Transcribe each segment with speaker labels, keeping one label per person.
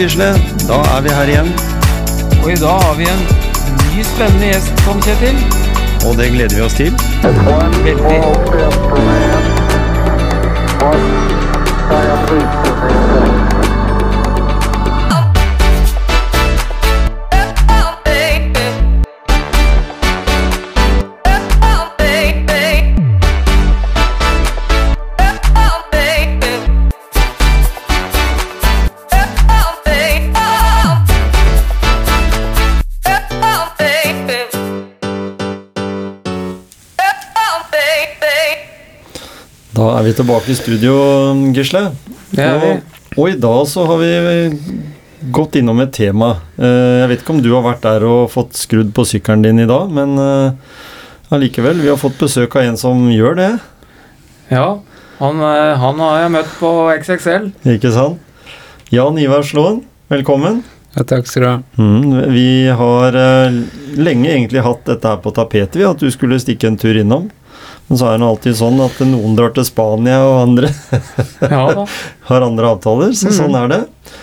Speaker 1: Gisle. Da er vi her igjen,
Speaker 2: Og i dag har vi en ny spennende gjest, Tom Kjetil.
Speaker 1: og det gleder vi oss til.
Speaker 2: Veldig.
Speaker 1: Vi tilbake i studio, Gisle.
Speaker 2: Er.
Speaker 1: Og, og i dag så har vi gått innom et tema. Eh, Jeg vet ikke om du har vært der og fått skrudd på sykkelen din i dag, men eh, allikevel. Vi har fått besøk av en som gjør det,
Speaker 2: Ja, han, eh, han har jeg møtt på XXL.
Speaker 1: ikke sant? Jan Ivar Slåen, velkommen.
Speaker 3: Ja, takk skal du ha.
Speaker 1: Mm, vi har lenge egentlig hatt dette her på tapetet, vi, at du skulle stikke en tur innom. Men så er det alltid sånn at noen drar til Spania, og andre
Speaker 2: Ja da.
Speaker 1: har andre avtaler, så sånn er det.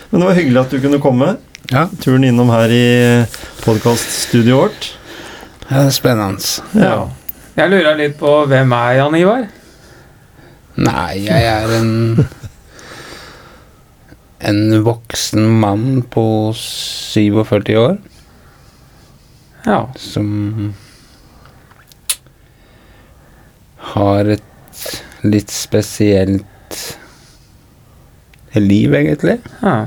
Speaker 1: Men det var hyggelig at du kunne komme.
Speaker 3: Ja,
Speaker 1: Turen innom her i podkaststudioet vårt.
Speaker 3: det er spennende.
Speaker 2: Ja. Jeg lurer litt på hvem er Jan Ivar?
Speaker 3: Nei, jeg er en En voksen mann på 47 år
Speaker 2: Ja.
Speaker 3: som har et litt spesielt liv, egentlig.
Speaker 2: ja.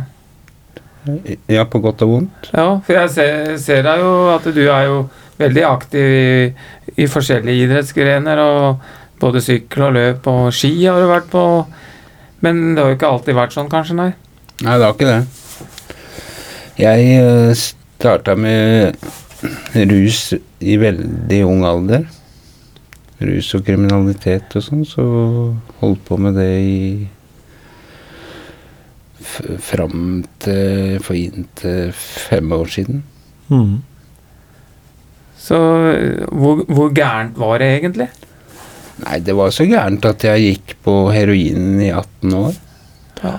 Speaker 3: Ja, på godt og vondt.
Speaker 2: Ja, for jeg ser, ser deg jo at du er jo veldig aktiv i, i forskjellige idrettsgrener. og Både sykkel og løp og ski har du vært på. Men det har jo ikke alltid vært sånn, kanskje? Nei.
Speaker 3: Nei, det har ikke det. Jeg uh, starta med rus i veldig ung alder. Rus og kriminalitet og sånn, så holdt på med det i f fram til for inntil fem år siden.
Speaker 1: Mm.
Speaker 2: Så hvor, hvor gærent var det egentlig?
Speaker 3: Nei, det var så gærent at jeg gikk på heroinen i 18 år.
Speaker 2: Ja.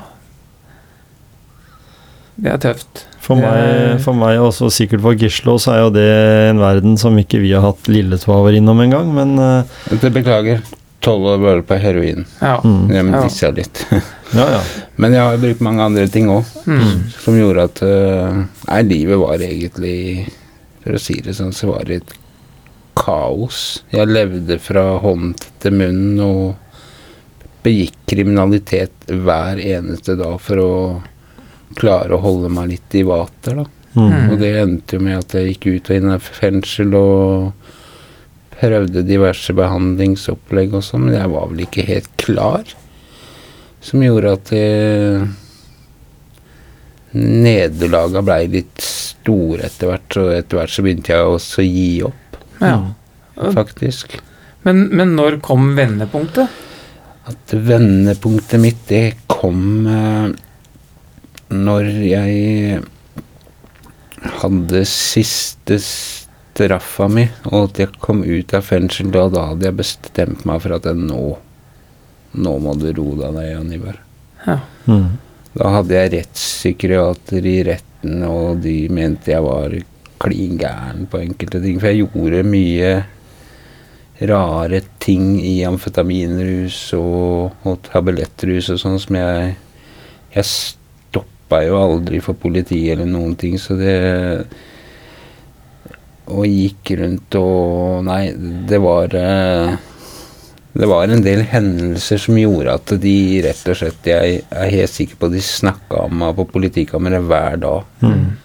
Speaker 2: Det er tøft.
Speaker 1: For, meg, for meg, og også sikkert for Gislo, så er jo det en verden som ikke vi har hatt Lilletvaver innom engang, men uh,
Speaker 3: Det beklager. Tolv år bare på heroin.
Speaker 2: Ja.
Speaker 1: mm.
Speaker 3: Ja, men er litt.
Speaker 1: Ja, ja.
Speaker 3: Men jeg har brukt mange andre ting òg.
Speaker 2: Mm.
Speaker 3: som gjorde at uh, Nei, livet var egentlig For å si det sånn, så var det et kaos. Jeg levde fra hånd til munn og begikk kriminalitet hver eneste dag for å klare å holde meg litt i vater, da.
Speaker 1: Mm.
Speaker 3: Og det endte jo med at jeg gikk ut og inn av fengsel og prøvde diverse behandlingsopplegg og sånn, men jeg var vel ikke helt klar. Som gjorde at det Nederlaga blei litt store etter hvert, og etter hvert så begynte jeg også å gi opp,
Speaker 2: ja.
Speaker 3: faktisk.
Speaker 2: Men, men når kom vendepunktet?
Speaker 3: At vendepunktet mitt, det kom eh, når jeg hadde siste straffa mi, og at jeg kom ut av fengsel da. Da hadde jeg bestemt meg for at jeg nå Nå må du roe deg ned, Jan Ivar.
Speaker 2: Ja.
Speaker 1: Mm.
Speaker 3: Da hadde jeg rettspsykiater i retten, og de mente jeg var klin gæren på enkelte ting. For jeg gjorde mye rare ting i amfetaminrus og, og tablettrus og sånn som jeg Jeg stoppa jo aldri for politiet eller noen ting, så det Og gikk rundt og Nei, det var eh, det var en del hendelser som gjorde at de rett og slett Jeg er helt sikker på at de snakka om meg på politikammeret hver dag.
Speaker 1: Mm.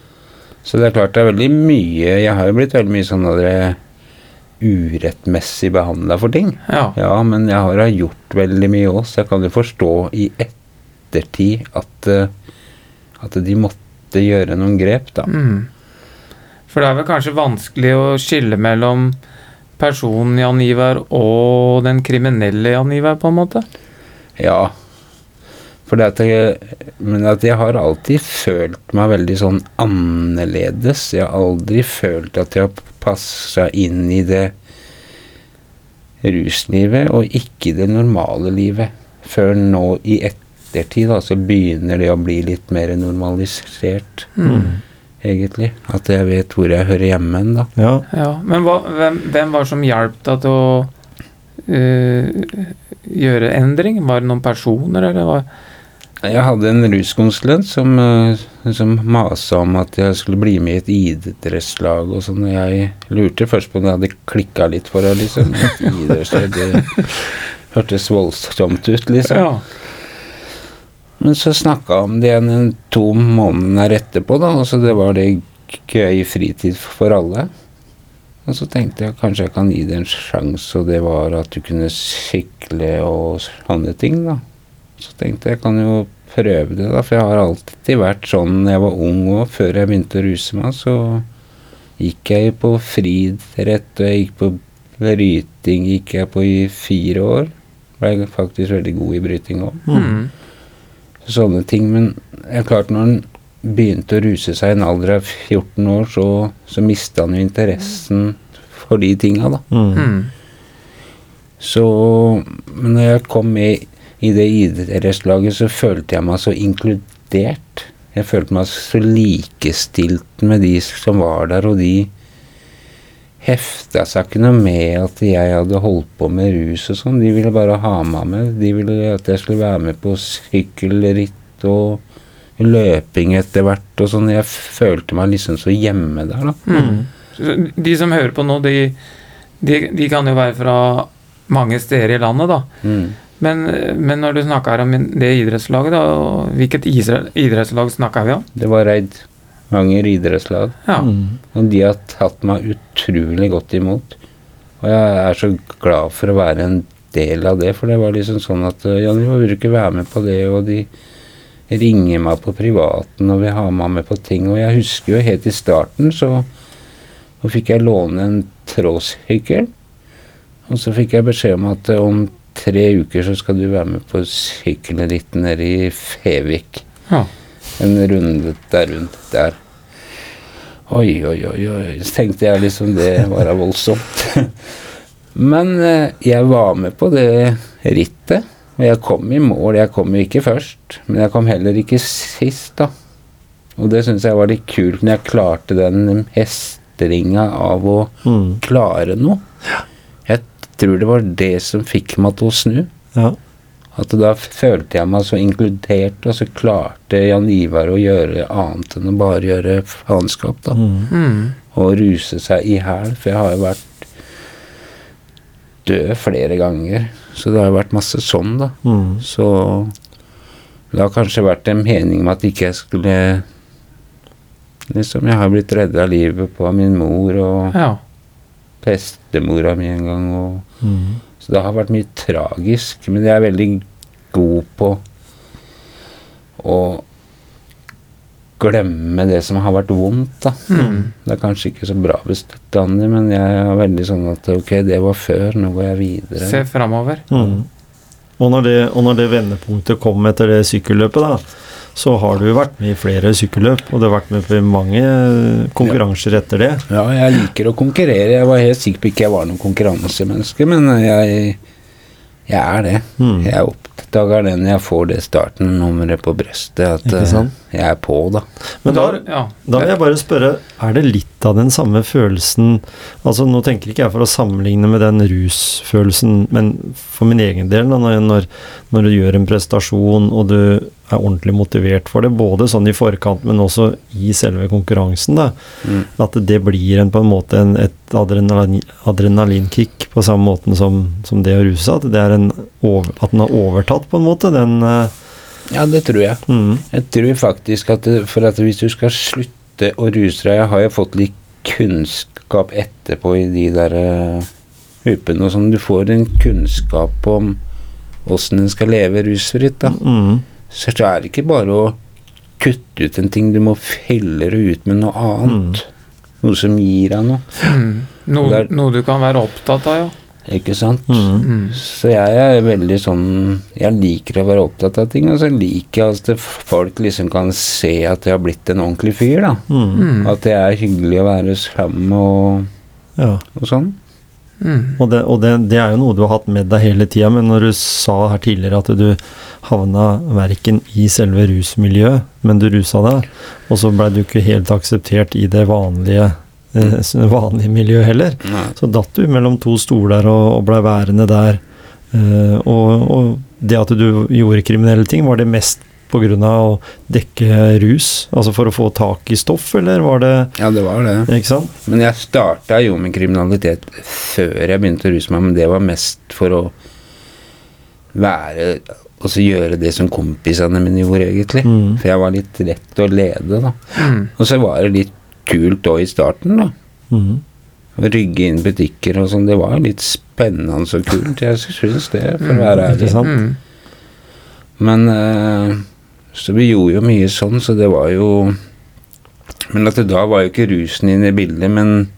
Speaker 3: Så det er klart det er veldig mye Jeg har jo blitt veldig mye sånn at dere urettmessig behandla for ting.
Speaker 2: Ja.
Speaker 3: Ja, men jeg har gjort veldig mye òg, så jeg kan jo forstå i ettertid at, eh, at de måtte gjøre noen grep, da.
Speaker 2: Mm. For det er vel kanskje vanskelig å skille mellom personen Jan Ivar og den kriminelle Jan Ivar, på en måte?
Speaker 3: Ja. For det at jeg, men at jeg har alltid følt meg veldig sånn annerledes. Jeg har aldri følt at jeg har passa inn i det ruslivet, og ikke det normale livet. Før nå i ettertid da, så begynner det å bli litt mer normalisert,
Speaker 2: Mm.
Speaker 3: egentlig. At jeg vet hvor jeg hører hjemme hen, da.
Speaker 1: Ja.
Speaker 2: Ja, men hva, hvem, hvem var det som hjalp deg til å eh, gjøre endring? Var det noen personer, eller hva?
Speaker 3: Jeg hadde en ruskonsulent som, eh, som masa om at jeg skulle bli med i et idrettslag og sånn. og Jeg lurte først på om det hadde klikka litt for henne, liksom. Et idrettslag, det hørtes voldsomt ut, liksom.
Speaker 2: Ja.
Speaker 3: Men så snakka om det igjen en to måneder etterpå, da. Altså det var det gøy fritid for alle. Og så tenkte jeg kanskje jeg kan gi det en sjanse, og det var at du kunne sykle og sånne ting, da. Så tenkte jeg jeg kan jo prøve det, da, for jeg har alltid vært sånn når jeg var ung og før jeg begynte å ruse meg, så gikk jeg på friidrett, og jeg gikk på bryting gikk jeg på i fire år. Ble faktisk veldig god i bryting òg
Speaker 2: Mm.
Speaker 3: Sånne ting. Men det er klart når han begynte å ruse seg i en alder av 14 år, så, så mista han jo interessen for de tinga, da.
Speaker 1: Mm.
Speaker 2: Mm.
Speaker 3: Så Men når jeg kom med i det idrettslaget, så følte jeg meg så inkludert. Jeg følte meg så likestilt med de som var der, og de hefta seg ikke noe med at jeg hadde holdt på med rus og sånn. De ville bare ha meg med. De ville at jeg skulle være med på sykkelritt og løping etter hvert og sånn. Jeg følte meg liksom så hjemme der, da.
Speaker 2: Mm. De som hører på nå, de, de, de kan jo være fra mange steder i landet, da.
Speaker 3: Mm.
Speaker 2: Men, men når du snakker om det idrettslaget, da, hvilket idrettslag snakker vi om?
Speaker 3: Det var Reid Manger idrettslag.
Speaker 2: Ja.
Speaker 1: Mm.
Speaker 3: Og de har tatt meg utrolig godt imot. Og jeg er så glad for å være en del av det, for det var liksom sånn at Ja, du vil ikke være med på det, og de ringer meg på privaten og vil ha meg med på ting. Og jeg husker jo helt i starten, så, så fikk jeg låne en tråsykkel. Og så fikk jeg beskjed om at øh, om tre uker så skal du være med på sykkelritt nede i Fevik
Speaker 2: ja.
Speaker 3: en runde der rundt der. Oi, oi, oi, oi. Så tenkte jeg liksom det var da voldsomt. Men eh, jeg var med på det rittet. Og jeg kom i mål. Jeg kom jo ikke først, men jeg kom heller ikke sist, da. Og det syns jeg var litt kult når jeg klarte den hestringa av å
Speaker 1: Mm.
Speaker 3: klare noe. Jeg tror det var det som fikk meg til å snu.
Speaker 1: Ja.
Speaker 3: At da følte jeg meg så inkludert, og så klarte Jan Ivar å gjøre annet enn å bare gjøre faenskap, da.
Speaker 1: Mm.
Speaker 2: Mm.
Speaker 3: Og ruse seg i hæl, for jeg har jo vært død flere ganger. Så det har jo vært masse sånn, da.
Speaker 1: Mm.
Speaker 3: Så det har kanskje vært en mening med at ikke jeg skulle Liksom, jeg har blitt redda livet på av min mor og
Speaker 2: ja.
Speaker 3: bestemora mi en gang, og
Speaker 1: Mm.
Speaker 3: Så det har vært mye tragisk, men jeg er veldig god på å glemme det som har vært vondt, da.
Speaker 2: Mm.
Speaker 3: Det er kanskje ikke så bra bestandig, men jeg er veldig sånn at ok, det var før, nå går jeg videre.
Speaker 2: Se framover.
Speaker 1: Mm. Og, og når det vendepunktet kom etter det sykkelløpet, da, så har du vært med i flere sykkelløp, og du har vært med på mange konkurranser etter det.
Speaker 3: Ja, jeg liker å konkurrere. Jeg var helt sikker på ikke jeg var noen konkurransemenneske, men jeg, jeg er det.
Speaker 1: Mm.
Speaker 3: Jeg oppdager det når jeg får det starten nummeret på brystet, at
Speaker 1: Ikke sant?
Speaker 3: Jeg er på, da.
Speaker 1: Men da,
Speaker 2: ja.
Speaker 1: da vil jeg bare spørre, er det litt av den samme følelsen Altså Nå tenker ikke jeg for å sammenligne med den rusfølelsen, men for min egen del, da, når, når, når du gjør en prestasjon og du er ordentlig motivert for det, både sånn i forkant, men også i selve konkurransen, da,
Speaker 3: Mm.
Speaker 1: at det blir en, på en måte en, et adrenalin, adrenalinkick på samme måten som, som det å ruse, at, det er en, over, at den har overtatt på en måte, den eh,
Speaker 3: Ja, det tror jeg.
Speaker 1: mm,
Speaker 3: Jeg tror faktisk at det, for at hvis du skal slutte å ruse deg Jeg har jo fått litt kunnskap etterpå i de der uh, huppene og sånn. Du får en kunnskap om åssen en skal leve rusfritt, da.
Speaker 1: mm,
Speaker 3: Så det er ikke bare å kutte ut en ting, du må felle det ut med noe annet. Noe som gir deg noe.
Speaker 2: Mm. Noe,
Speaker 3: Det er-
Speaker 2: noe du kan være opptatt av, ja.
Speaker 3: Ikke sant?
Speaker 1: mm,
Speaker 2: Mm.
Speaker 3: Så jeg er veldig sånn Jeg liker å være opptatt av ting, og så liker jeg at folk liksom kan se at jeg har blitt en ordentlig fyr, da.
Speaker 1: mm,
Speaker 2: Mm.
Speaker 3: At det er hyggelig å være sammen og,
Speaker 1: ja.
Speaker 3: og sånn.
Speaker 2: Mm.
Speaker 1: Og, det, og det, det er jo noe du har hatt med deg hele tida, men når du sa her tidligere at du havna verken i selve rusmiljøet, men du rusa deg, og så blei du ikke helt akseptert i det vanlige, eh, vanlige miljøet heller,
Speaker 3: Nei.
Speaker 1: så datt du mellom to stoler og, og blei værende der. Eh, og, og det at du gjorde kriminelle ting, var det mest pga. å dekke rus? Altså for å få tak i stoff, eller var det
Speaker 3: Ja, det var det.
Speaker 1: Ikke sant?
Speaker 3: Men jeg starta jo med kriminalitet før jeg begynte å ruse meg, men det var mest for å være Og så gjøre det som kompisene mine gjorde, egentlig.
Speaker 1: Mm.
Speaker 3: For jeg var litt lett å lede, da.
Speaker 2: Mm.
Speaker 3: Og så var det litt kult òg i starten, da. Mm. Rygge inn butikker og sånn. Det var litt spennende og kult. Jeg syns det, for å være ærlig.
Speaker 2: Mm.
Speaker 3: Men uh, Så vi gjorde jo mye sånn, så det var jo Men at det da var jo ikke rusen inne i bildet, men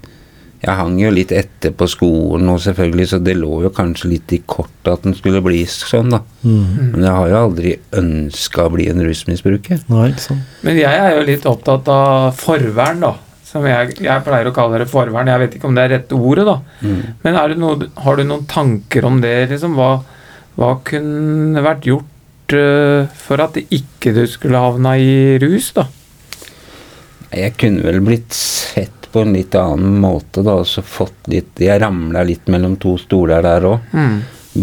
Speaker 3: jeg hang jo litt etter på skolen og selvfølgelig, så det lå jo kanskje litt i kortet at den skulle bli sånn, da.
Speaker 1: Mm.
Speaker 3: Men jeg har jo aldri ønska å bli en rusmisbruker.
Speaker 1: Nei, sånn.
Speaker 2: Men jeg er jo litt opptatt av forvern, da. Som jeg, jeg pleier å kalle det forvern. Jeg vet ikke om det er rette ordet, da.
Speaker 3: Mm.
Speaker 2: Men er det noe, har du noen tanker om det? Liksom? Hva, hva kunne vært gjort uh, for at ikke du skulle havna i rus, da?
Speaker 3: Jeg kunne vel blitt sett på en litt annen måte, da, Altså fått litt Jeg ramla litt mellom to stoler der òg.
Speaker 2: Mm.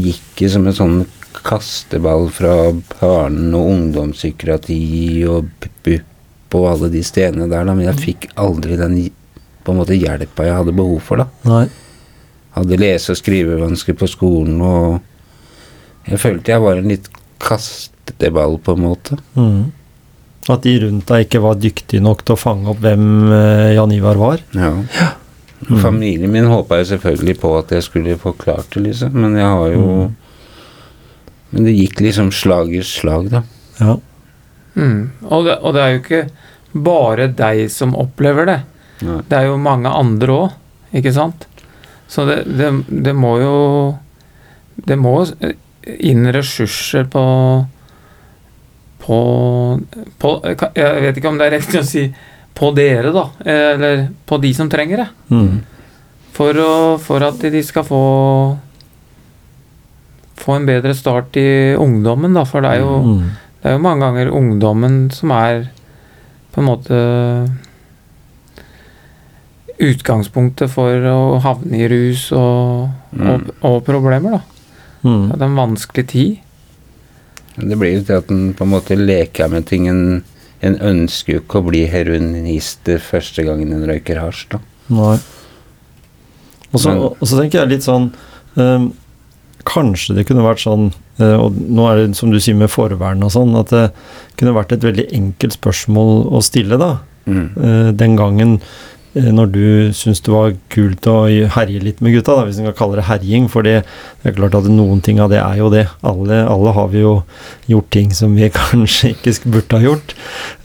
Speaker 3: Gikk i som en sånn kasteball fra barne- og ungdomspsykiatri og BUP og alle de stedene der, da, men jeg fikk aldri den på en måte hjelpa jeg hadde behov for, da.
Speaker 1: Nei.
Speaker 3: Hadde lese- og skrivevansker på skolen, og jeg følte jeg var en litt kasteball, på en måte.
Speaker 1: Mhm. At de rundt deg ikke var dyktige nok til å fange opp hvem eh, Jan Ivar var.
Speaker 3: Ja.
Speaker 1: Mm.
Speaker 3: Familien min håpa jo selvfølgelig på at jeg skulle få klart det, liksom, men jeg har jo
Speaker 1: Mm.
Speaker 3: Men det gikk liksom slag i slag, da.
Speaker 1: Ja.
Speaker 2: Mm. Og, det, og det er jo ikke bare deg som opplever det.
Speaker 3: Nei.
Speaker 2: Det er jo mange andre òg, ikke sant? Så det, det, det må jo Det må inn ressurser på på, på Jeg vet ikke om det er riktig å si på dere, da. Eller på de som trenger det.
Speaker 1: Mm.
Speaker 2: For, å, for at de skal få få en bedre start i ungdommen, da. For det er jo,
Speaker 1: mm.
Speaker 2: det er jo mange ganger ungdommen som er på en måte utgangspunktet for å havne i rus og, og,
Speaker 3: Mm.
Speaker 2: og problemer, da.
Speaker 1: Mm.
Speaker 2: Det er en vanskelig tid.
Speaker 3: Det blir jo til at en på en måte leker med ting. En, en ønsker jo ikke å bli heroinist første gangen en røyker hasj, da.
Speaker 1: Nei. Og så,
Speaker 3: Men-
Speaker 1: og så tenker jeg litt sånn ehm, Kanskje det kunne vært sånn, eh, og nå er det som du sier med forvern og sånn, at det kunne vært et veldig enkelt spørsmål å stille, da.
Speaker 3: Mm.
Speaker 1: Eh, den gangen når du syns det var kult å herje litt med gutta, da, hvis en kan kalle det herjing. For det, det er klart at noen ting av det er jo det. Alle, alle har vi jo gjort ting som vi kanskje ikke burde ha gjort.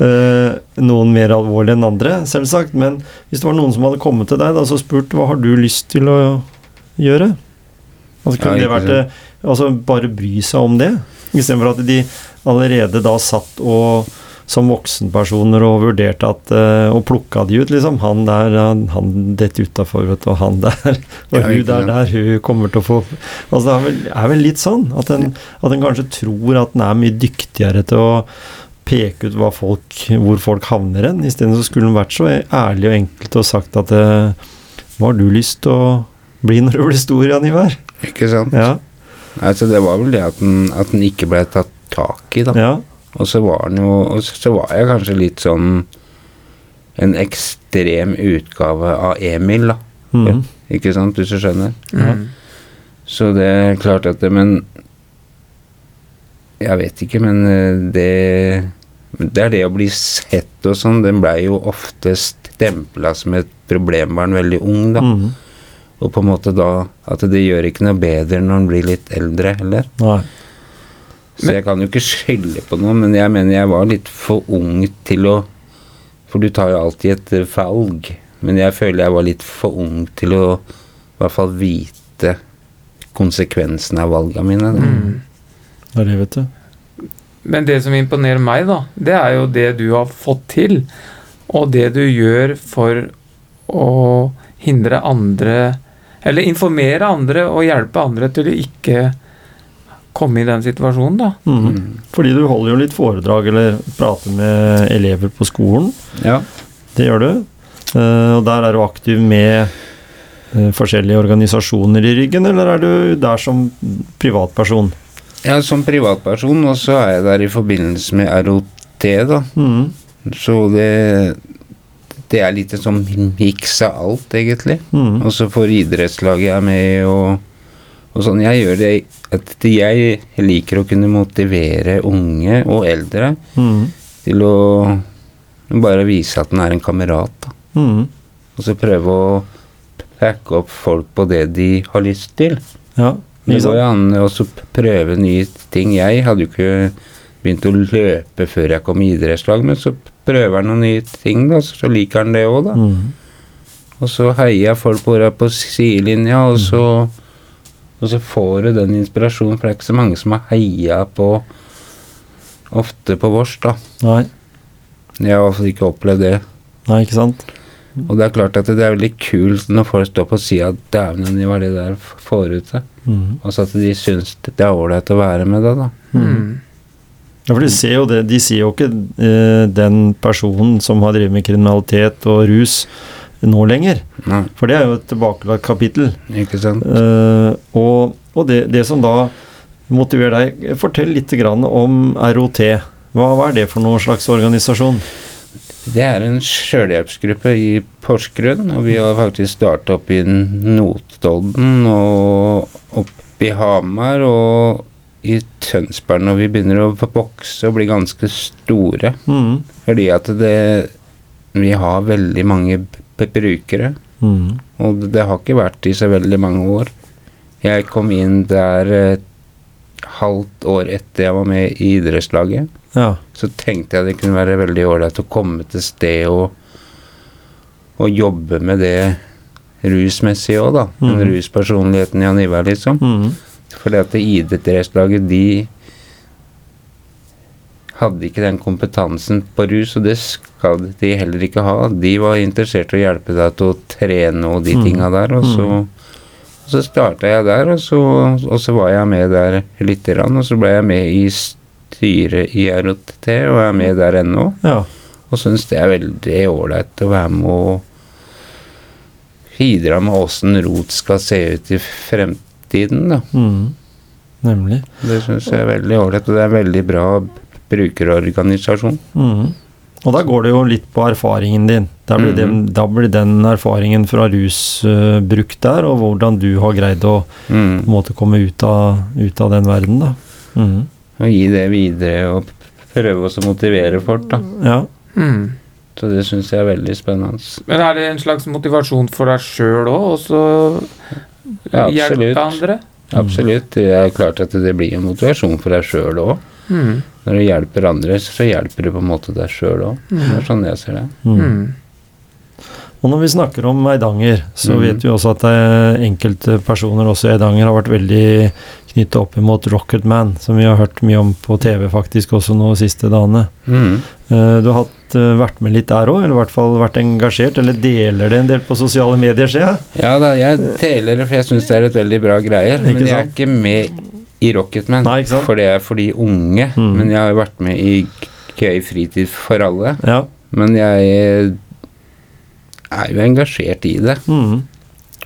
Speaker 1: Eh, noen mer alvorlig enn andre, selvsagt. Men hvis det var noen som hadde kommet til deg da, så spurt hva har du lyst til å gjøre? Altså, kunne
Speaker 3: Ja,
Speaker 1: det vært altså bare bry seg om det, istedenfor at de allerede da satt og som voksenpersoner og vurderte at eh, Og plukka de ut, liksom. Han der, han, han detter utafor, vet du, og han der. Og
Speaker 3: Ja,
Speaker 1: hun der, der, hun kommer til å få Altså det er vel, er vel litt sånn at en, at en kanskje tror at en er mye dyktigere til å peke ut folk, hvor folk havner hen. Isteden så skulle en vært så ærlig og enkelt og sagt at eh, Hva har du lyst til å bli når du blir stor, Jan Ivar?
Speaker 3: Ikke sant?
Speaker 1: Ja.
Speaker 3: Altså, det var vel det at den, at den ikke ble tatt tak i, da.
Speaker 1: ja.
Speaker 3: Og så var han jo Og så var jeg kanskje litt sånn en ekstrem utgave av Emil, da.
Speaker 1: Mhm.
Speaker 3: Ikke sant, hvis du skjønner?
Speaker 2: Mm.
Speaker 3: Så det er klart at det Men Jeg vet ikke, men eh, det Det er det å bli sett og sånn. Den blei jo ofte stempla som et problembarn veldig ung, da.
Speaker 1: Mm.
Speaker 3: Og på en måte da At det gjør ikke noe bedre når en blir litt eldre heller.
Speaker 1: Nei.
Speaker 3: Så jeg kan jo ikke skjelde på noe, men jeg mener jeg var litt for ung til å For du tar jo alltid et valg, men jeg føler jeg var litt for ung til å i hvert fall vite konsekvensene av valgene mine. Da.
Speaker 2: Mm.
Speaker 1: Det er det, vet du.
Speaker 2: Men det som imponerer meg, da, det er jo det du har fått til. Og det du gjør for å hindre andre Eller informere andre og hjelpe andre til å ikke komme i den situasjonen, da.
Speaker 1: Mm. Fordi du holder jo litt foredrag eller prater med elever på skolen.
Speaker 3: Ja.
Speaker 1: Det gjør du. Eh, og der er du aktiv med eh, forskjellige organisasjoner i ryggen, eller er du der som privatperson?
Speaker 3: ja, som privatperson, og så er jeg der i forbindelse med ROT, da.
Speaker 1: Mm.
Speaker 3: Så det Det er litt som sånn miks av alt, egentlig.
Speaker 1: Mm.
Speaker 3: Og så får idrettslaget jeg med, og, og sånn. Jeg gjør det at jeg liker å kunne motivere unge og eldre
Speaker 1: Mm.
Speaker 3: til å bare vise at den er en kamerat.
Speaker 1: Mm.
Speaker 3: Og så prøve å packe opp folk på det de har lyst til.
Speaker 1: Ja.
Speaker 3: Det går jo an å prøve nye ting. Jeg hadde jo ikke begynt å løpe før jeg kom i idrettslag, men så prøver han noen nye ting, da, så liker han det òg, da.
Speaker 1: Mm.
Speaker 3: Og så heier jeg folk på på sidelinja, og så Og så får du den inspirasjonen, for det er ikke så mange som har heia på ofte på vårs, da.
Speaker 1: Nei.
Speaker 3: Jeg har i hvert fall ikke opplevd det.
Speaker 1: Nei, ikke sant?
Speaker 3: Og det er klart at det er veldig kult når folk står på sida at dæven, de var det der forute?
Speaker 1: Mm.
Speaker 3: Altså at de syns det er ålreit å være med det, da.
Speaker 2: Mm.
Speaker 1: Ja, for de ser jo det. De sier jo ikke eh, den personen som har drevet med kriminalitet og rus nå lenger.
Speaker 3: Nei,
Speaker 1: For det er jo et tilbakelagt kapittel.
Speaker 3: ikke sant?
Speaker 1: Uh, og og det, det som da motiverer deg Fortell litt om ROT. Hva, hva er det for noen slags organisasjon?
Speaker 3: Det er en sjølhjelpsgruppe i Porsgrunn, og vi har faktisk starta opp i Notodden og oppe i Hamar og i Tønsberg når vi begynner å vokse og bli ganske store.
Speaker 1: Mm.
Speaker 3: Fordi at det Vi har veldig mange b- brukere,
Speaker 1: Mm.
Speaker 3: og det har ikke vært i så veldig mange år. Jeg kom inn der et halvt år etter jeg var med i idrettslaget.
Speaker 1: Ja.
Speaker 3: Så tenkte jeg det kunne være veldig ålreit å komme til sted og, og jobbe med det rusmessig òg, da. Den
Speaker 1: Mhm.
Speaker 3: ruspersonligheten Jan Ivar, liksom.
Speaker 1: Mm.
Speaker 3: Fordi at idrettslaget, de hadde ikke den kompetansen på rus, og det skal de heller ikke ha. De var interessert i å hjelpe deg til å trene og de
Speaker 1: Mhm.
Speaker 3: tinga der, og så og så starta jeg der, og så, og så var jeg med der lite grann. Og så ble jeg med i styret i ROT, og er med der ennå.
Speaker 1: ja.
Speaker 3: Og syns det er veldig ålreit å være med og bidra med åssen rot skal se ut i fremtiden, da.
Speaker 1: Mm. Nemlig.
Speaker 3: Det syns jeg er veldig ålreit, og det er veldig bra brukerorganisasjon.
Speaker 1: Mm. Og da går det jo litt på erfaringen din. Da blir,
Speaker 3: Mhm.
Speaker 1: det, da blir den erfaringen fra rus uh, brukt der, og hvordan du har greid å på en
Speaker 3: Mm.
Speaker 1: måte komme ut av, ut av den verden, da. Mm.
Speaker 3: Og gi det videre og prøve å motivere folk, da.
Speaker 1: Ja.
Speaker 2: Mm.
Speaker 3: Så det syns jeg er veldig spennende.
Speaker 2: Men er det en slags motivasjon for deg sjøl òg, og så
Speaker 3: Ja,
Speaker 2: hjelpe andre?
Speaker 3: Absolutt. Det er klart at det blir en motivasjon for deg sjøl òg.
Speaker 2: Mm.
Speaker 3: Når du hjelper andre, så hjelper du på en måte deg sjøl òg. Det er sånn jeg ser det.
Speaker 1: Mm.
Speaker 2: Mm.
Speaker 1: Og når vi snakker om Eidanger, så
Speaker 3: mm.
Speaker 1: vet vi også at eh, enkelte personer også i Eidanger har vært veldig knyttet opp imot Rocketman, som vi har hørt mye om på TV faktisk også nå de siste dagene.
Speaker 3: Mm.
Speaker 1: Eh, Du har hatt, eh, vært med litt der òg, eller i hvert fall vært engasjert, eller deler det en del på sosiale medier, ser jeg?
Speaker 3: Ja da, jeg deler det, for jeg syns det er et veldig bra greier. Men jeg er ikke med i Rocketman,
Speaker 1: Nei,
Speaker 3: for det er for de unge.
Speaker 1: Mm.
Speaker 3: Men jeg har vært med i Gøy fritid for alle.
Speaker 1: Ja.
Speaker 3: Men jeg er jo engasjert i det.
Speaker 1: Mm.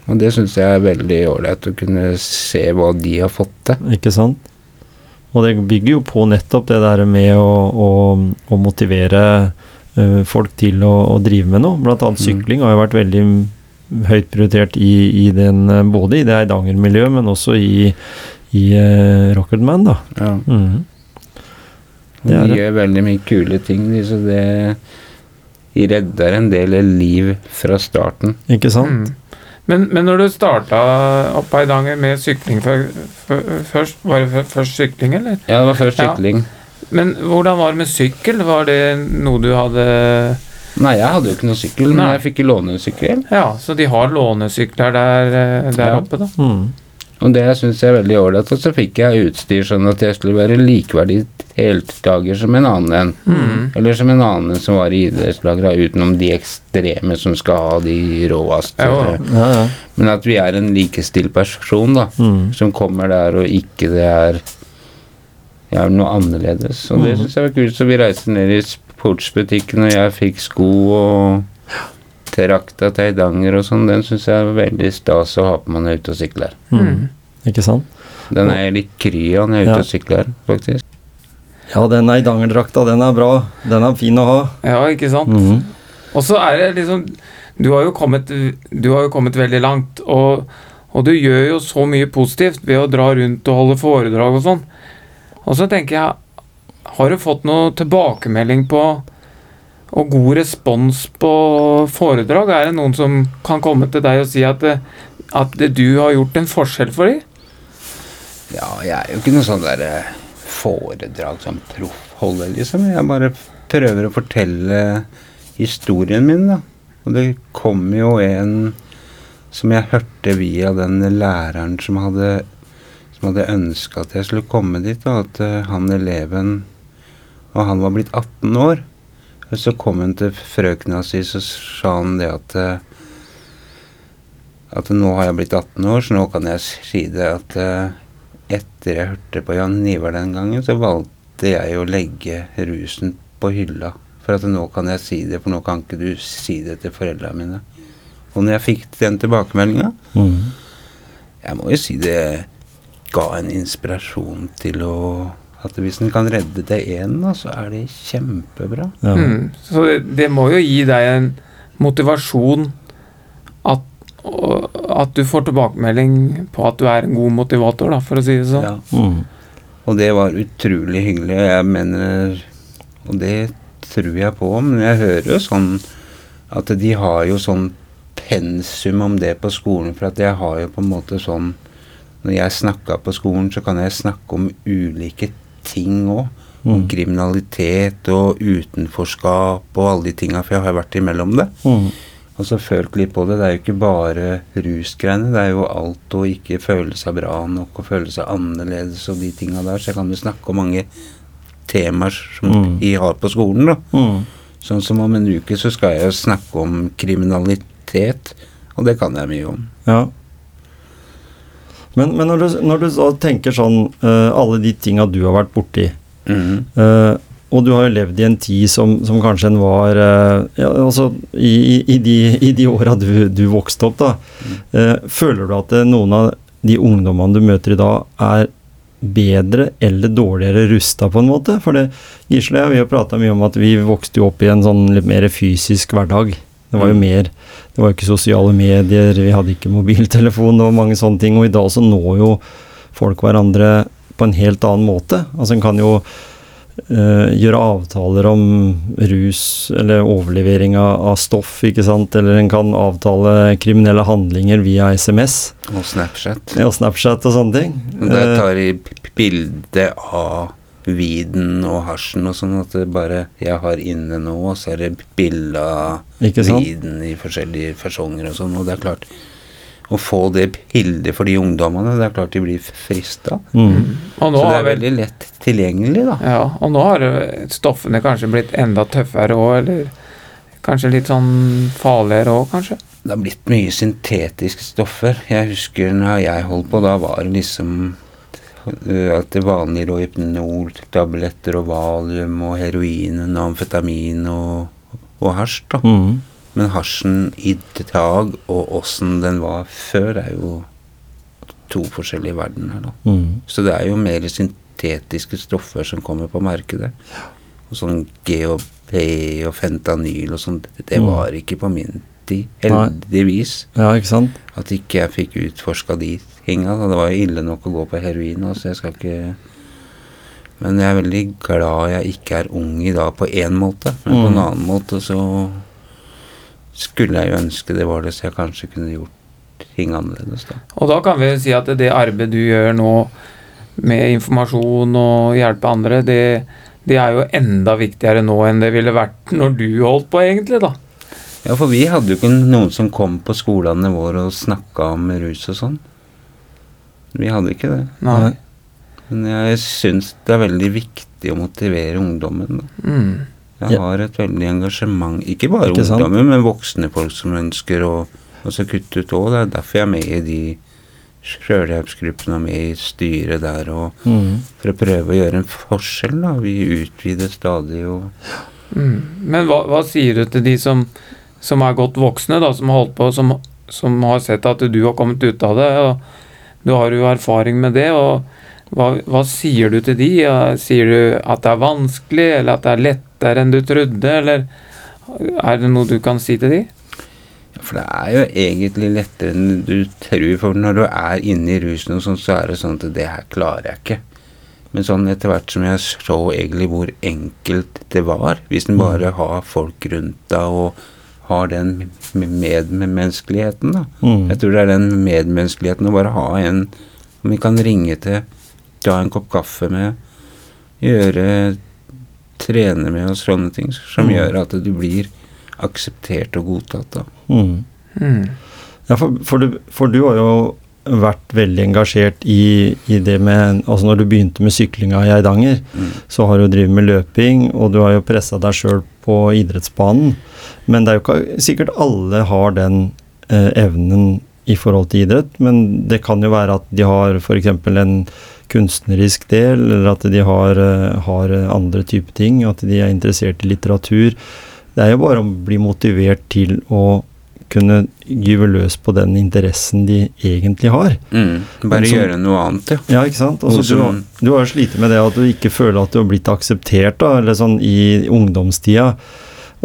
Speaker 3: Og det syns jeg er veldig ålreit å kunne se hva de har fått til.
Speaker 1: Ikke sant? Og det bygger jo på nettopp det der med å, å, å motivere eh, folk til å, å drive med noe. Blant annet
Speaker 3: Mm.
Speaker 1: sykling har jo vært veldig høyt prioritert i, i den, eh, både i det Eidanger-miljøet, men også i, i uh, Rocketman, da.
Speaker 3: Ja. Mm.
Speaker 1: Det er
Speaker 3: de gjør veldig mye kule ting, de, så det de redder en del liv fra starten.
Speaker 1: Ikke sant?
Speaker 2: Mm. Men, men når du starta opp i dag med sykling før- før- først, var det først sykling, eller?
Speaker 3: Ja, det var først
Speaker 2: Ja.
Speaker 3: sykling.
Speaker 2: Men hvordan var det med sykkel? Var det noe du hadde
Speaker 3: Nei, jeg hadde jo ikke noe sykkel, men
Speaker 2: Nei.
Speaker 3: jeg fikk lånesykkel. låne.
Speaker 2: Ja, så de har lånesykler der, eh, der
Speaker 3: Ja.
Speaker 2: oppe, da.
Speaker 1: Mm.
Speaker 3: Og det syns jeg er veldig ålreit. Og så fikk jeg utstyr sånn at jeg skulle være likeverdig deltaker som en annen en.
Speaker 2: Mm.
Speaker 3: Eller som en annen en som var i idrettslaget, utenom de ekstreme som skal ha de råeste.
Speaker 2: Ja.
Speaker 1: Ja, ja.
Speaker 3: Men at vi er en likestilt person, da.
Speaker 1: Mm.
Speaker 3: Som kommer der og ikke det er ja, noe annerledes. Og det
Speaker 1: Mhm.
Speaker 3: syns jeg var kult. Så vi reiste ned i sportsbutikken, og jeg fikk sko og trakta til Eidanger og sånn. Den syns jeg er veldig stas å ha på meg når jeg er ute og sykler.
Speaker 1: Mm. Ikke sant?
Speaker 3: Den er litt kry av når jeg er ute
Speaker 1: Ja.
Speaker 3: og sykler, faktisk.
Speaker 1: Ja, den Eidanger-drakta, den er bra. Den er fin å ha.
Speaker 2: Ja, ikke sant?
Speaker 1: Mhm.
Speaker 2: Og så er det liksom Du har jo kommet, du har jo kommet veldig langt, og, og du gjør jo så mye positivt ved å dra rundt og holde foredrag og sånn. Og så tenker jeg Har du fått noe tilbakemelding på og god respons på foredrag? Er det noen som kan komme til deg og si at, det- at du har gjort en forskjell for dem?
Speaker 3: Ja, jeg er jo ikke noe sånn der eh, foredrag som proffholder, liksom. Jeg bare prøver å fortelle historien min, da. Og det kom jo en som jeg hørte via den læreren som hadde som hadde ønska at jeg skulle komme dit, og at eh, han eleven Og han var blitt 18 år. Og så kom han til frøkna si, så sa han det at eh, At nå har jeg blitt 18 år, så nå kan jeg si det at eh, etter jeg hørte på Jan Nivar den gangen, så valgte jeg å legge rusen på hylla. For at nå kan jeg si det, for nå kan ikke du si det til foreldra mine. Og når jeg fikk den tilbakemeldinga,
Speaker 1: mm.
Speaker 3: jeg må jo si det ga en inspirasjon til å At hvis en kan redde det én, så er det kjempebra.
Speaker 1: Ja.
Speaker 2: Mm. Så det, det må jo gi deg en motivasjon at, og, at du får tilbakemelding på at du er en god motivator, da, for å si det sånn.
Speaker 3: Ja.
Speaker 1: Mm.
Speaker 3: Og det var utrolig hyggelig. og Jeg mener Og det tror jeg på, men jeg hører jo sånn at de har jo sånn pensum om det på skolen, for at jeg har jo på en måte sånn Når jeg snakka på skolen, så kan jeg snakke om ulike ting òg. Om
Speaker 1: Mm.
Speaker 3: kriminalitet og utenforskap og alle de tinga, for jeg har vært imellom det.
Speaker 1: Mm.
Speaker 3: Og så følt litt på det. Det er jo ikke bare rusgreiene. Det er jo alt å ikke føle seg bra nok og føle seg annerledes og de tinga der. Så jeg kan jo snakke om mange temaer som
Speaker 1: Mm.
Speaker 3: vi har på skolen, da.
Speaker 1: Mm.
Speaker 3: Sånn som om en uke så skal jeg jo snakke om kriminalitet, og det kan jeg mye om.
Speaker 1: Ja. Men, men når, du, når du tenker sånn eh, Alle de tinga du har vært borti,
Speaker 3: mm.
Speaker 1: eh, og du har jo levd i en tid som, som kanskje en var eh, ja, altså, i, i, de, i de åra du, du vokste opp, da. Mm. føler du at noen av de ungdommene du møter i dag, er bedre eller dårligere rusta, på en måte? For det, Gisle og jeg har prata mye om at vi vokste jo opp i en sånn litt mer fysisk hverdag. Det var jo
Speaker 3: Mm.
Speaker 1: mer Det var jo ikke sosiale medier, vi hadde ikke mobiltelefon, og mange sånne ting. Og i dag så når jo folk hverandre på en helt annen måte. Altså en kan jo eh, gjøre avtaler om rus eller overlevering av, av stoff, ikke sant. Eller en kan avtale kriminelle handlinger via SMS.
Speaker 3: Og Snapchat.
Speaker 1: Ja, Snapchat og sånne ting.
Speaker 3: Der
Speaker 1: Eh,
Speaker 3: tar de p- bilde av weeden og hasjen og sånn, at det bare Jeg har inne nå, og så er det bilde av weeden i forskjellige fasonger og sånn, og det er klart Å få det bildet for de ungdommene, det er klart de blir frista.
Speaker 1: Mm.
Speaker 3: Så det er veldig lett tilgjengelig, da.
Speaker 2: Ja, og nå har det- stoffene kanskje blitt enda tøffere òg, eller kanskje litt sånn farligere òg, kanskje.
Speaker 3: Det har blitt mye syntetiske stoffer. Jeg husker når jeg holdt på, da var det liksom øh, at det vanlige lå Hypnol, tabletter og valium og heroin og amfetamin og, og hasj, da.
Speaker 1: Mm.
Speaker 3: Men hasjen i dag og åssen den var før, er jo to forskjellige verdener, da.
Speaker 1: Mm.
Speaker 3: Så det er jo mer syntetiske stoffer som kommer på markedet. Og sånn GHP og fentanyl og sånt, det
Speaker 1: det
Speaker 3: var ikke på min tid, heldigvis.
Speaker 1: Ja, ikke sant?
Speaker 3: At ikke jeg fikk utforska de tinga. Det var jo ille nok å gå på heroin, så jeg skal ikke Men jeg er veldig glad jeg ikke er ung i dag på én måte. Men på en
Speaker 1: Mm.
Speaker 3: annen måte så skulle jeg jo ønske det var det, så jeg kanskje kunne gjort ting annerledes, da.
Speaker 2: Og da kan vi si at det arbeidet du gjør nå med informasjon og hjelpe andre, det, det er jo enda viktigere nå enn det ville vært når du holdt på, egentlig, da.
Speaker 3: Ja, for vi hadde jo ikke noen som kom på skolene våre og snakka om rus og sånn. Vi hadde ikke det.
Speaker 2: Nei.
Speaker 3: Men jeg syns det er veldig viktig å motivere ungdommen. Da.
Speaker 2: Mm.
Speaker 3: Jeg
Speaker 1: Ja.
Speaker 3: har et veldig engasjement, ikke bare
Speaker 1: Ikke sant?
Speaker 3: men voksne folk som ønsker å også kutte ut òg. Det er derfor jeg er med i de sjølhjelpsgruppene og med i styret der, og
Speaker 1: Mm.
Speaker 3: for å prøve å gjøre en forskjell. da. Vi utvider stadig og
Speaker 2: Mm. Men hva, hva sier du til de som, som er godt voksne, da, som har holdt på, som, som har sett at du har kommet ut av det, og du har jo erfaring med det, og hva, hva sier du til de? Sier du at det er vanskelig, eller at det er lettere enn du trodde, eller er det noe du kan si til de?
Speaker 3: For det er jo egentlig lettere enn du tror, for når du er inne i rusen og sånn, så er det sånn at det her klarer jeg ikke. Men sånn etter hvert som jeg så egentlig hvor enkelt det var, hvis en bare har folk rundt deg og har den medmenneskeligheten, da.
Speaker 1: Mm.
Speaker 3: Jeg tror det er den medmenneskeligheten å bare ha en som vi kan ringe til, ta en kopp kaffe med, gjøre Trene med og sånne ting, som
Speaker 1: Mm.
Speaker 3: gjør at du blir akseptert og godtatt. da.
Speaker 1: Mm.
Speaker 2: Mm.
Speaker 1: Ja, for, for, du, for du har jo vært veldig engasjert i, i det med Altså når du begynte med syklinga i Eidanger,
Speaker 3: Mm.
Speaker 1: så har du drevet med løping, og du har jo pressa deg sjøl på idrettsbanen. Men det er jo ikke sikkert alle har den eh, evnen i forhold til idrett, men det kan jo være at de har f.eks. en kunstnerisk del, eller at de har, eh, har andre typer ting, at de er interessert i litteratur. Det er jo bare å bli motivert til å kunne gyve løs på den interessen de egentlig har.
Speaker 3: Mm. Bare
Speaker 1: så,
Speaker 3: gjøre noe annet, ja.
Speaker 1: Ja, ikke sant? Også,
Speaker 3: Og
Speaker 1: du, du har jo slitt med det at du ikke føler at du har blitt akseptert da, eller sånn i ungdomstida.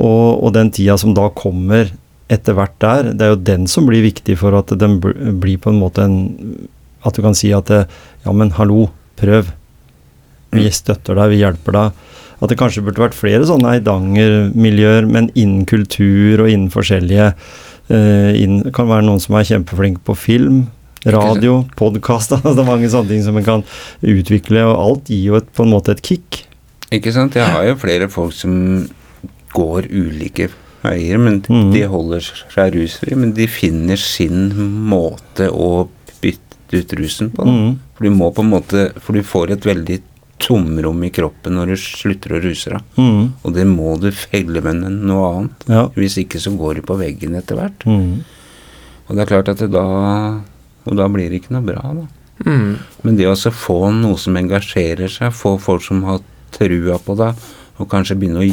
Speaker 1: Og, og den tida som da kommer etter hvert der, det er jo den som blir viktig for at den blir på en måte en At du kan si at det, ja, men hallo, prøv. Vi
Speaker 3: Mm.
Speaker 1: støtter deg, vi hjelper deg. At det kanskje burde vært flere sånne Eidanger-miljøer, men innen kultur og innen forskjellige uh, innen, Det kan være noen som er kjempeflinke på film, radio, podkast. Det er mange sånne ting som en kan utvikle, og alt gir jo et, på en måte et kick.
Speaker 3: Ikke sant? Jeg har jo flere folk som går ulike veier, men
Speaker 1: mm.
Speaker 3: de holder seg rusfri. Men de finner sin måte å bytte ut rusen på.
Speaker 1: Mm.
Speaker 3: For du må på en måte For du får et veldig tomrom i kroppen når du slutter å ruse deg.
Speaker 1: Mm.
Speaker 3: Og det må du felle med noe annet.
Speaker 1: Ja.
Speaker 3: Hvis ikke så går du på veggen etter hvert.
Speaker 1: Mm.
Speaker 3: Og det er klart at det da Og da blir det ikke noe bra, da.
Speaker 2: Mm.
Speaker 3: Men det å få noe som engasjerer seg, få folk som har trua på deg, og kanskje begynne å,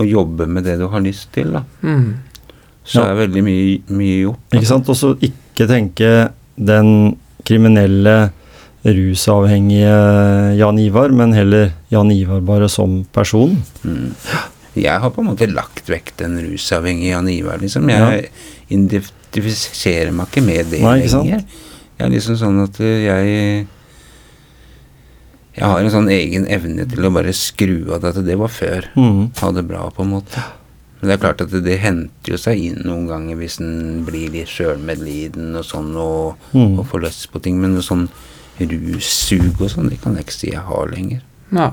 Speaker 3: å jobbe med det du har lyst til, da,
Speaker 2: Mm.
Speaker 3: så
Speaker 1: Ja.
Speaker 3: er veldig mye, mye gjort.
Speaker 1: Ikke sant? Og så ikke tenke den kriminelle, rusavhengige Jan Ivar, men heller Jan Ivar bare som person.
Speaker 3: Mm. Jeg har på en måte lagt vekk den rusavhengige Jan Ivar, liksom. Jeg identifiserer meg ikke med det
Speaker 1: Nei, ikke sant?
Speaker 3: Jeg er liksom sånn at eh, jeg Jeg har en sånn egen evne til å bare skru av det at det var før.
Speaker 1: Mm.
Speaker 3: Ha det bra, på en måte. Men det er klart at det, det henter jo seg inn noen ganger hvis en blir litt sjølmedliden og sånn, og,
Speaker 1: Mm.
Speaker 3: og får lyst på ting. Men noe sånn russug og sånn, det kan jeg ikke si jeg har lenger.
Speaker 2: Nei.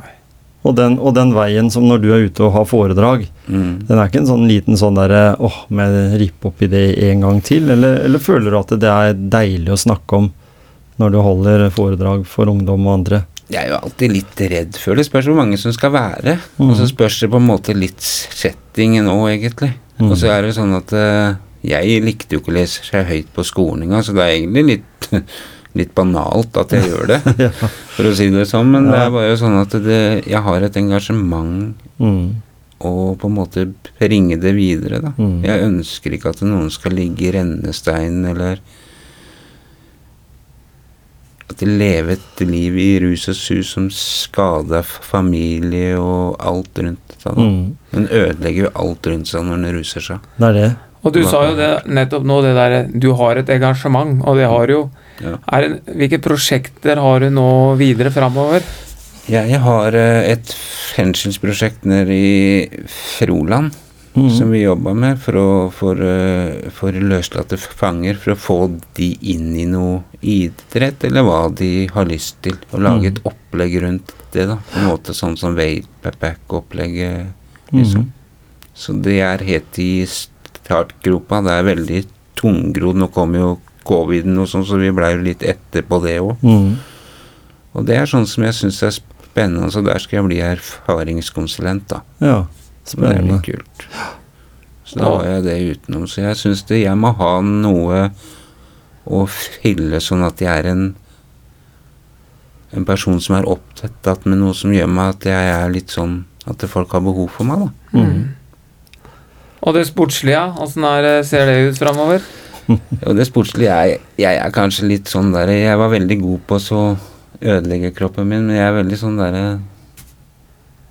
Speaker 1: Og, den, og den veien som når du er ute og har foredrag,
Speaker 3: Mm.
Speaker 1: den er ikke en sånn liten sånn derre åh, må jeg rippe opp i det en gang til? Eller, eller føler du at det er deilig å snakke om når du holder foredrag for ungdom og andre?
Speaker 3: Jeg er jo alltid litt redd før. Det spørs hvor mange som skal være.
Speaker 1: Mm.
Speaker 3: Og så spørs det på en måte litt settingen òg, egentlig.
Speaker 1: Mm.
Speaker 3: Og så er det sånn at uh, jeg likte jo ikke å lese seg høyt på skolen engang, så det er egentlig litt, litt banalt at jeg gjør det,
Speaker 1: ja.
Speaker 3: for å si det sånn. Men det er bare jo sånn at det, jeg har et engasjement
Speaker 1: Mm.
Speaker 3: og på en måte bringe det videre, da.
Speaker 1: Mhm.
Speaker 3: Jeg ønsker ikke at noen skal ligge i rennesteinen eller at de lever et liv i rus og sus som skader familie og alt rundt seg.
Speaker 1: Mm.
Speaker 3: Den ødelegger jo alt rundt seg når den ruser seg.
Speaker 1: Det er det.
Speaker 2: Og du sa jo det nettopp nå, det derre Du har et engasjement, og det har jo
Speaker 3: Ja.
Speaker 2: er det, Hvilke prosjekter har du nå videre framover?
Speaker 3: Jeg har eh, et fengselsprosjekt nede i Froland
Speaker 1: Mm.
Speaker 3: som vi jobber med for, å, for, eh, for løslatte fanger, for å få de inn i noe idrett, eller hva de har lyst til. Og lage
Speaker 1: Mm.
Speaker 3: et opplegg rundt det, da. På en måte sånn som Wayback-opplegget, liksom.
Speaker 1: Mm.
Speaker 3: Så det er helt i startgropa. Det er veldig tungrodd. Nå kom jo coviden og sånn, så vi blei litt etter på det òg.
Speaker 1: Mm.
Speaker 3: Og det er sånn som jeg syns er spennende, så der skal jeg bli erfaringskonsulent, da.
Speaker 1: Ja,
Speaker 3: Så det er litt kult. Så da har jeg det utenom. Så jeg syns det jeg må ha noe å fylle sånn at jeg er en en person som er opptatt med noe som gjør meg at jeg er litt sånn At folk har behov for meg, da.
Speaker 1: Mm.
Speaker 2: Og det sportslige, åssen er ser det ut framover?
Speaker 3: jo, det sportslige jeg, jeg er kanskje litt sånn der Jeg var veldig god på å ødelegge kroppen min, men jeg er veldig sånn derre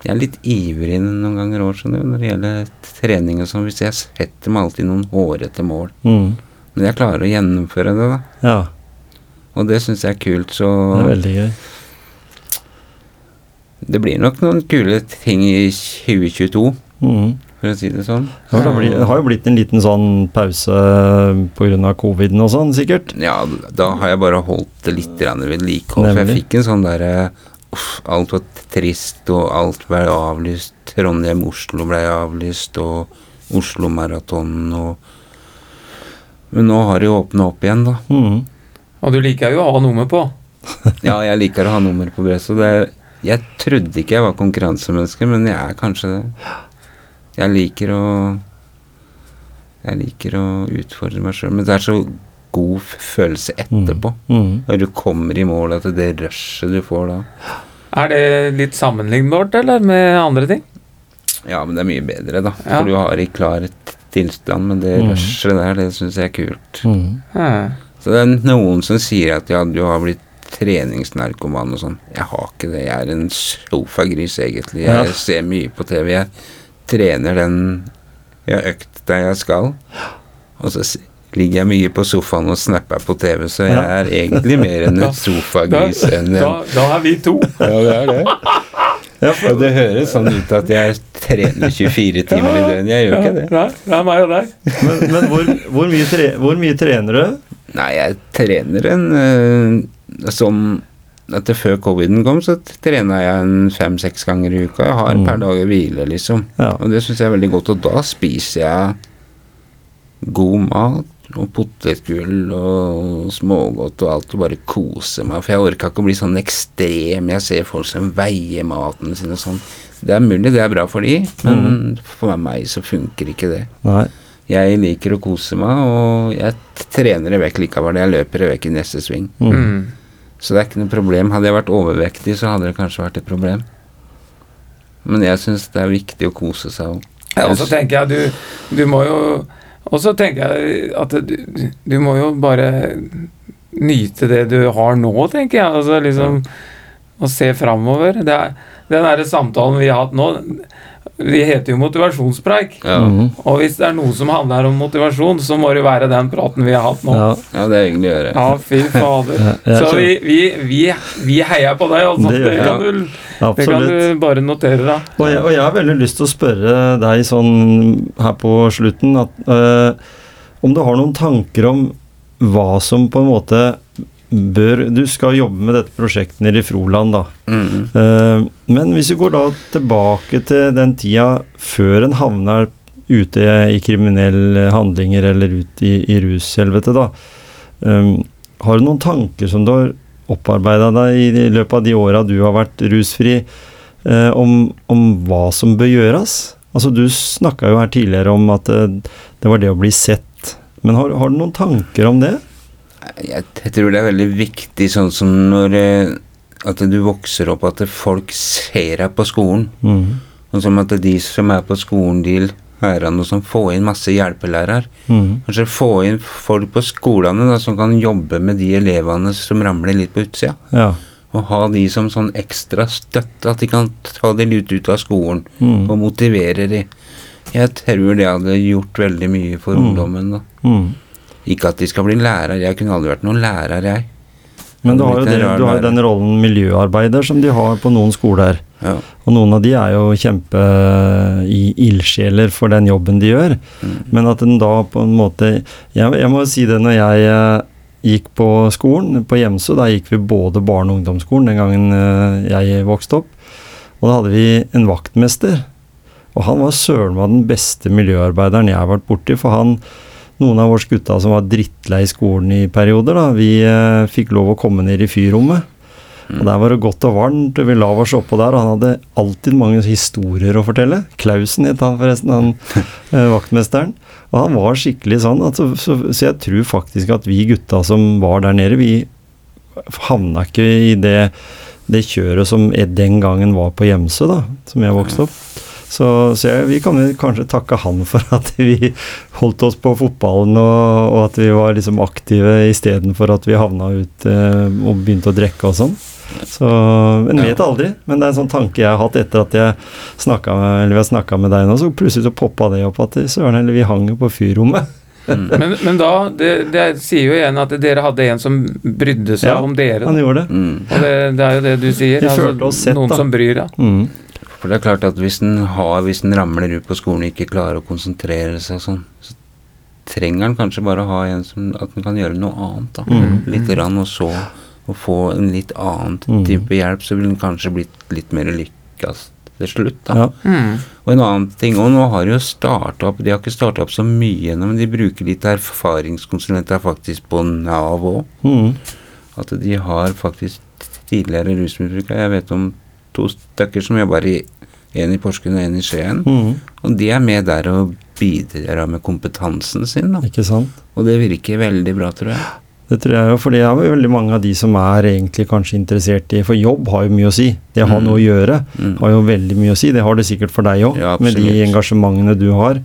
Speaker 3: Jeg er litt ivrig noen ganger òg, når det gjelder trening og sånn. Hvis jeg setter meg alltid noen hårete mål.
Speaker 1: Mm.
Speaker 3: Men jeg klarer å gjennomføre det, da.
Speaker 1: Ja,
Speaker 3: Og det syns jeg er kult, så
Speaker 1: det er veldig gøy.
Speaker 3: det blir nok noen kule ting i 2022,
Speaker 1: Mm.
Speaker 3: for å si det sånn.
Speaker 1: Ja, det, har det har jo blitt en liten sånn pause pga. coviden og sånn, sikkert.
Speaker 3: Ja, da har jeg bare holdt det litt ved like. For jeg fikk en sånn derre Uff, alt var trist, og alt ble avlyst. Trondheim-Oslo ble avlyst, og Oslo-maratonen og Men nå har det jo åpna opp igjen, da.
Speaker 1: Mm.
Speaker 2: Og du liker jo å ha nummer på.
Speaker 3: Ja, jeg liker å ha nummer på brystet. Jeg trodde ikke jeg var konkurransemenneske, men jeg er kanskje det. Jeg liker å Jeg liker å utfordre meg sjøl, men det er så god følelse etterpå.
Speaker 1: Mm.
Speaker 3: Når du kommer i mål, at det rushet du får da
Speaker 2: Er det litt sammenlignbart, eller med andre ting?
Speaker 3: Ja, men det er mye bedre, da.
Speaker 2: Ja.
Speaker 3: For du har i klar tilstand, men det
Speaker 1: Mm.
Speaker 3: rushet der, det syns jeg er kult.
Speaker 1: Mm.
Speaker 2: Ja.
Speaker 3: Så det er noen som sier at ja, du har blitt treningsnarkoman og sånn. Jeg har ikke det. Jeg er en sofagris, egentlig. Jeg
Speaker 1: Ja.
Speaker 3: ser mye på TV. Jeg trener den jeg har økt der jeg skal. Og så ligger jeg mye på sofaen og snapper på TV, så jeg
Speaker 1: Ja.
Speaker 3: er egentlig mer en
Speaker 2: Da-
Speaker 3: sofagris enn
Speaker 2: Da,
Speaker 3: en
Speaker 2: da er vi to.
Speaker 3: Ja, det er det.
Speaker 1: Ja, for,
Speaker 3: Og det høres sånn ut at jeg trener 24 timer i døgnet. Jeg gjør ikke det.
Speaker 2: Nei, det er meg og deg.
Speaker 1: men men hvor, hvor, mye tre, hvor mye trener du?
Speaker 3: Nei, jeg trener en uh, sånn Etter før coviden kom, så trena jeg en fem-seks ganger i uka. Jeg har et
Speaker 1: Mm.
Speaker 3: per dag hvile, liksom.
Speaker 1: Ja.
Speaker 3: Og det syns jeg er veldig godt. Og da spiser jeg god mat og potetgull og smågodt og alt, og bare kose meg. For jeg orka ikke å bli sånn ekstrem. Jeg ser folk som veier maten sin og sånn. Det er mulig det er bra for de, men for meg så funker ikke det.
Speaker 1: Nei.
Speaker 3: Jeg liker å kose meg, og jeg trener det vekk likevel. Jeg løper det vekk i neste sving.
Speaker 1: Mm.
Speaker 2: Mm.
Speaker 3: Så det er ikke noe problem. Hadde jeg vært overvektig, så hadde det kanskje vært et problem. Men jeg syns det er viktig å kose seg òg.
Speaker 2: Og så tenker jeg du, du må jo Og så tenker jeg at du, du må jo bare nyte det du har nå, tenker jeg. Altså liksom Å se framover. Er, den derre samtalen vi har hatt nå, vi heter jo motivasjonspreik.
Speaker 3: Ja.
Speaker 1: Mm.
Speaker 2: Og hvis det er noe som handler om motivasjon, så må det være den praten vi har hatt nå.
Speaker 1: Ja,
Speaker 3: ja, det er egentlig å gjøre.
Speaker 2: Ja, fy fader.
Speaker 1: Ja,
Speaker 2: Så vi, vi, vi, vi heier på deg, altså.
Speaker 1: Det
Speaker 2: Det, kan, du, det kan du bare notere deg.
Speaker 1: Og jeg, og jeg har veldig lyst til å spørre deg sånn her på slutten at øh, om du har noen tanker om hva som på en måte bør Du skal jobbe med dette prosjektet nede i Froland, da.
Speaker 3: Mm.
Speaker 1: Uh, men hvis vi går da tilbake til den tida før en havner ute i kriminelle handlinger eller ut i, i rushelvete, da. Um, har du noen tanker som du har opparbeida deg i løpet av de åra du har vært rusfri, uh, om, om hva som bør gjøres? Altså Du snakka jo her tidligere om at det, det var det å bli sett. Men har, har du noen tanker om det?
Speaker 3: Jeg, jeg tror det er veldig viktig, sånn som når eh, At du vokser opp, at folk ser deg på skolen.
Speaker 1: Mm.
Speaker 3: Og som at de som er på skolen, de lærerne som får inn masse hjelpelærere.
Speaker 1: Mm.
Speaker 3: Kanskje få inn folk på skolene da, som kan jobbe med de elevene som ramler litt på utsida.
Speaker 1: Ja.
Speaker 3: Og ha de som sånn ekstra støtte, at de kan ta de litt ut av skolen
Speaker 1: Mm.
Speaker 3: og motivere de. Jeg tror det hadde gjort veldig mye for
Speaker 1: Mm.
Speaker 3: ungdommen. da. Ikke at de skal bli lærer, jeg kunne aldri vært noen lærer, jeg.
Speaker 1: Men du har jo, det, du har den rollen miljøarbeider som de har på noen skoler.
Speaker 3: Ja.
Speaker 1: Og noen av de er jo kjempe i ildsjeler for den jobben de gjør.
Speaker 3: Mm.
Speaker 1: Men at den da på en måte Jeg, jeg må jo si det når jeg eh, gikk på skolen, på Hjemsø, da gikk vi både barne- og ungdomsskolen den gangen eh, jeg vokste opp. Og da hadde vi en vaktmester. Og han var søren meg den beste miljøarbeideren jeg har vært borti, for han noen av oss gutta som var drittlei skolen i perioder, da, vi eh, fikk lov å komme ned i fyrrommet. Og der var det godt og varmt, vi la oss oppå der, han hadde alltid mange historier å fortelle. Klausen het han forresten, han eh, vaktmesteren. Og han var skikkelig sånn, Altså, så, så, så jeg tror faktisk at vi gutta som var der nede, vi havna ikke i det, det kjøret som den gangen var på Gjemse, da, som jeg vokste opp. Så, så jeg, vi kan kanskje takke han for at vi holdt oss på fotballen, og, og at vi var liksom aktive istedenfor at vi havna ut eh, og begynte å drikke og sånn. Så En vet aldri, men det er en sånn tanke jeg har hatt etter at jeg snakka med, med deg nå, så plutselig så poppa det opp at søren heller, vi hang jo på fyrrommet.
Speaker 2: Men, men da det, det sier jo igjen at dere hadde en som brydde seg
Speaker 1: Ja,
Speaker 2: om dere.
Speaker 1: Han gjorde det.
Speaker 3: Mm.
Speaker 2: Og det, det er jo det du sier.
Speaker 1: Oss sett,
Speaker 2: noen
Speaker 1: da.
Speaker 2: som bryr deg.
Speaker 1: Mm.
Speaker 3: For det er klart at hvis den, har, hvis den ramler ut på skolen og ikke klarer å konsentrere seg sånn, så trenger den kanskje bare å ha en som at den kan gjøre noe annet. da.
Speaker 1: Mm.
Speaker 3: Litt rann, og så å få en litt annen
Speaker 1: Mm.
Speaker 3: type hjelp, så vil den kanskje blitt litt mer lykkes til slutt. da.
Speaker 1: Ja.
Speaker 2: Mm.
Speaker 3: Og en annen ting, og nå har de jo starta opp De har ikke starta opp så mye ennå, men de bruker litt erfaringskonsulenter faktisk på Nav òg.
Speaker 1: Mm.
Speaker 3: At de har faktisk tidligere rusmisbrukere. Jeg vet om to stykker som jobber i en i Porsgrunn og en i Skien.
Speaker 1: Mm.
Speaker 3: Og de er med der og bidrar med kompetansen sin. Da.
Speaker 1: Ikke sant?
Speaker 3: Og det virker veldig bra, tror jeg.
Speaker 1: Det tror jeg jo, for det er jo veldig mange av de som er egentlig kanskje interessert i For jobb har jo mye å si. Det har
Speaker 3: Mm.
Speaker 1: noe å gjøre
Speaker 3: Mm.
Speaker 1: har jo veldig mye å si. Det har det sikkert for deg òg,
Speaker 3: Ja,
Speaker 1: med de engasjementene du har.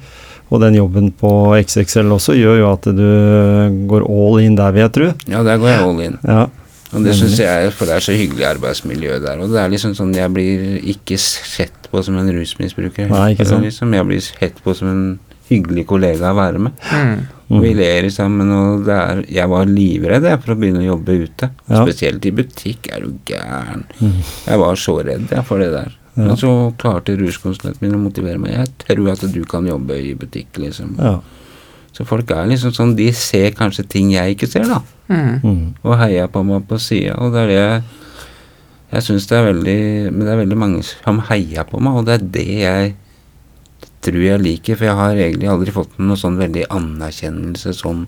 Speaker 1: Og den jobben på XXL også gjør jo at du går all in der, vil jeg tro.
Speaker 3: Ja, der går jeg all in.
Speaker 1: Ja.
Speaker 3: Og det syns jeg For det er så hyggelig arbeidsmiljø der. Og det er liksom sånn Jeg blir ikke sett på som en rusmisbruker.
Speaker 1: Nei, ikke sant.
Speaker 3: Liksom, jeg blir sett på som en hyggelig kollega å være med.
Speaker 2: Mm.
Speaker 1: Mm.
Speaker 3: Og vi ler sammen, og det er Jeg var livredd jeg, for å begynne å jobbe ute.
Speaker 1: Ja.
Speaker 3: Spesielt i butikk. Er du gæren?
Speaker 1: Mm.
Speaker 3: Jeg var så redd jeg, for det der.
Speaker 1: Ja.
Speaker 3: Men så klarte ruskonsulenten min å motivere meg. Jeg tror at du kan jobbe i butikk, liksom.
Speaker 1: Ja.
Speaker 3: Så folk er liksom sånn De ser kanskje ting jeg ikke ser, da.
Speaker 2: Mm.
Speaker 1: Mm.
Speaker 3: Og heier på meg på sida. Og det er det jeg Jeg syns det er veldig Men det er veldig mange som heier på meg, og det er det jeg tror jeg liker. For jeg har egentlig aldri fått noen sånn veldig anerkjennelse sånn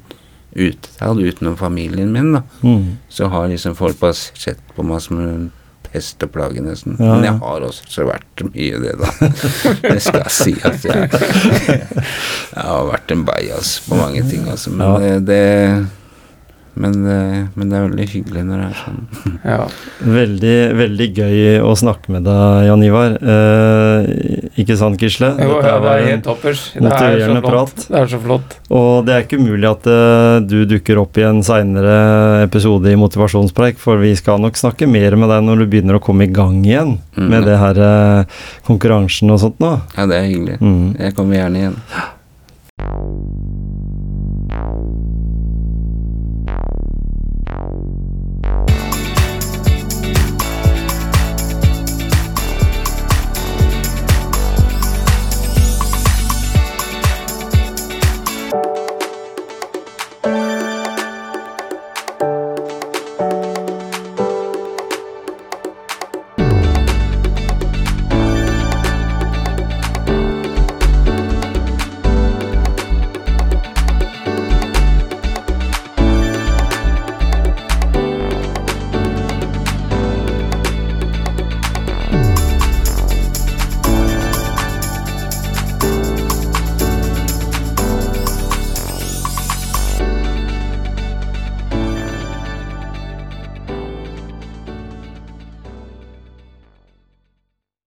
Speaker 3: utad utenom familien min, da.
Speaker 1: Mm.
Speaker 3: Så har liksom folk bare sett på meg som en pest og plage, nesten.
Speaker 1: Ja,
Speaker 3: Men jeg har også så vært mye det, da. Det skal jeg si at jeg Jeg har vært en bajas på mange ting, altså. Men det, det men, det- men det er veldig hyggelig når det er sånn.
Speaker 2: Ja.
Speaker 1: Veldig, veldig gøy å snakke med deg, Jan Ivar. Eh, ikke sant, Gisle?
Speaker 2: Jo,
Speaker 1: Dette
Speaker 2: ja, det er helt toppers. Det er så flott.
Speaker 1: prat.
Speaker 2: Det er så flott.
Speaker 1: Og det er ikke umulig at uh, du dukker opp i en seinere episode i Motivasjonspreik, for vi skal nok snakke mer med deg når du begynner å komme i gang igjen
Speaker 3: Mm.
Speaker 1: med det her uh, konkurransen og sånt nå.
Speaker 3: Ja, det er hyggelig.
Speaker 1: Mm.
Speaker 3: Jeg kommer gjerne igjen.